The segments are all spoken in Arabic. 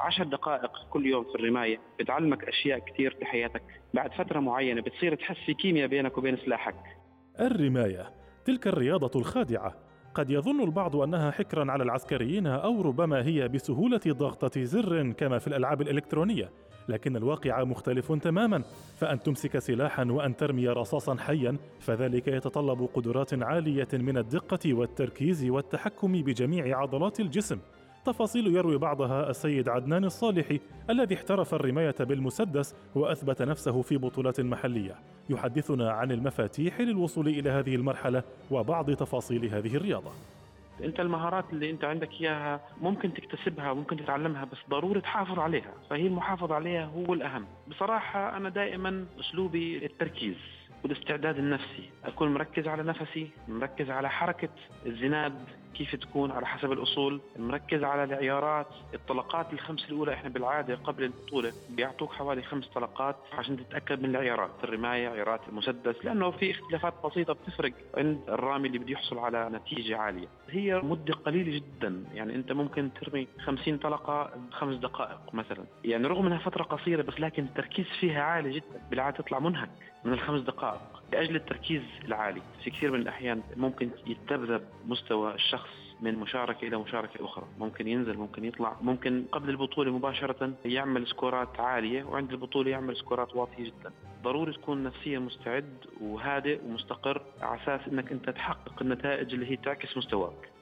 عشر دقائق كل يوم في الرماية بتعلمك أشياء كثير في حياتك. بعد فترة معينة بتصير تحس في كيمياء بينك وبين سلاحك. الرماية تلك الرياضة الخادعة. قد يظن البعض أنها حكرا على العسكريين أو ربما هي بسهولة ضغطة زر كما في الألعاب الإلكترونية. لكن الواقع مختلف تماما. فأن تمسك سلاحا وأن ترمي رصاصا حيا فذلك يتطلب قدرات عالية من الدقة والتركيز والتحكم بجميع عضلات الجسم. تفاصيل يروي بعضها السيد عدنان الصالحي الذي احترف الرماية بالمسدس وأثبت نفسه في بطولات محلية. يحدثنا عن المفاتيح للوصول إلى هذه المرحلة وبعض تفاصيل هذه الرياضة. أنت المهارات اللي أنت عندك اياها ممكن تكتسبها ممكن تتعلمها بس ضروري تحافظ عليها. فهي المحافظة عليها هو الأهم. بصراحة أنا دائما أسلوبي التركيز والاستعداد النفسي. أكون مركز على نفسي مركز على حركة الزناد كيف تكون على حسب الأصول. مركز على العيارات. الطلقات الخمس الأولى إحنا بالعادة قبل البطوله بيعطوك حوالي خمس طلقات عشان تتأكد من العيارات الرماية عيارات المسدس لأنه في اختلافات بسيطة بتفرق عند الرامي اللي بده يحصل على نتيجة عالية. هي مدة قليلة جدا. يعني أنت ممكن ترمي 50 طلقة بخمس دقائق مثلا. يعني رغم إنها فترة قصيرة بس لكن التركيز فيها عالي جدا. بالعادة تطلع منهك من الخمس دقائق لأجل التركيز العالي. في كثير من الأحيان ممكن يتذبذب مستوى الشخص من مشاركة إلى مشاركة أخرى. ممكن ينزل ممكن يطلع. ممكن قبل البطولة مباشرة يعمل سكورات عالية وعند البطولة يعمل سكورات واطية جدا. ضروري تكون نفسيا مستعد وهادئ ومستقر على أساس أنك أنت تحقق النتائج اللي هي تعكس مستواك.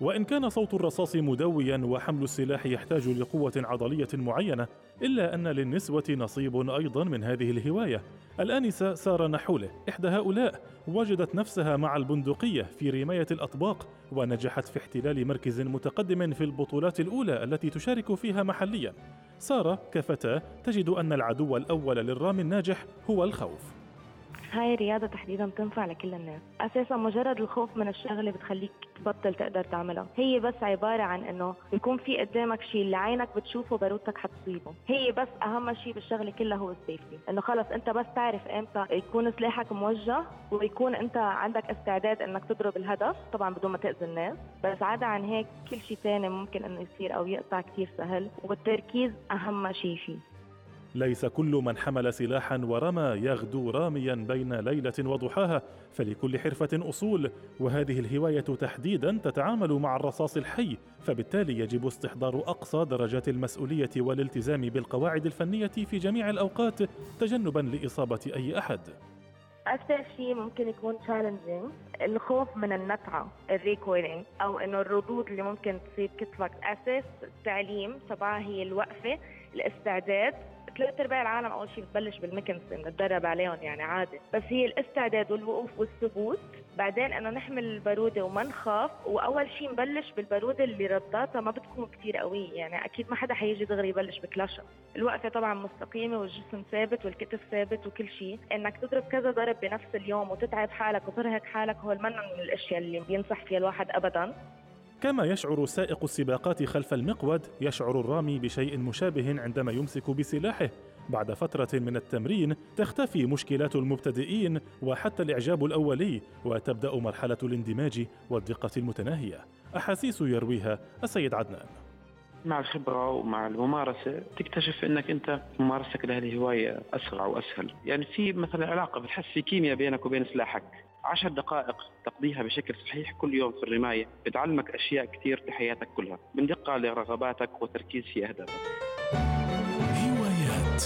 وإن كان صوت الرصاص مدويا وحمل السلاح يحتاج لقوة عضلية معينة إلا أن للنسوة نصيب أيضا من هذه الهواية. الآنسة سارة نحولة. إحدى هؤلاء وجدت نفسها مع البندقية في رماية الأطباق ونجحت في احتلال مركز متقدم في البطولات الأولى التي تشارك فيها محليا. سارة كفتاة تجد أن العدو الأول للرامي الناجح هو الخوف. هاي الرياضة تحديدا بتنفع لكل الناس. أساسا مجرد الخوف من الشغلة بتخليك تبطل تقدر تعملها. هي بس عبارة عن إنه بيكون في قدامك شيء اللي عينك بتشوفه بارودتك حتصيبه. هي بس أهم شيء بالشغلة كلها هو السيفتي إنه خلص أنت بس تعرف إمتى يكون سلاحك موجه ويكون أنت عندك استعداد إنك تضرب الهدف طبعا بدون ما تأذي الناس. بس عدا عن هيك كل شيء ثاني ممكن إنه يصير أو يقطع كثير سهل والتركيز أهم شيء فيه. ليس كل من حمل سلاحا ورمى يغدو راميا بين ليلة وضحاها فلكل حرفة أصول وهذه الهواية تحديدا تتعامل مع الرصاص الحي فبالتالي يجب استحضار أقصى درجات المسؤولية والالتزام بالقواعد الفنية في جميع الأوقات تجنبا لإصابة أي أحد. أكثر شيء ممكن يكون challenging الخوف من النتعة ال recoiling أو إنه الردود اللي ممكن تصيب كتفك أساس التعليم تبعها هي الوقفة الاستعداد. ثلاث أرباع العالم أول شيء بتبلش بالميكنسون نتدرب عليهم يعني عادي. بس هي الاستعداد والوقوف والثبوت. بعدين إنه نحمل البارودة وما نخاف وأول شيء نبلش بالبارودة اللي رداتها ما بتكون كثير قوية. يعني أكيد ما حدا حيجي دغري يبلش بكلاشة. الوقفة طبعا مستقيمة والجسم ثابت والكتف ثابت وكل شيء إنك تضرب كذا ضرب بنفس اليوم وتتعب حالك وترهق حالك هو من الأشياء اللي بينصح فيها الواحد ابدا. كما يشعر سائق السباقات خلف المقود يشعر الرامي بشيء مشابه عندما يمسك بسلاحه. بعد فترة من التمرين تختفي مشكلات المبتدئين وحتى الإعجاب الأولي وتبدأ مرحلة الاندماج والدقة المتناهية. أحاسيس يرويها السيد عدنان. مع الخبرة ومع الممارسة تكتشف أنك أنت ممارستك لهذه الهواية أسرع وأسهل. يعني في مثلا علاقة بتحس في كيمياء بينك وبين سلاحك. عشر دقائق تقضيها بشكل صحيح كل يوم في الرماية بتعلمك أشياء كثير في حياتك كلها من دقة لرغباتك وتركيز في أهدافك. هوايات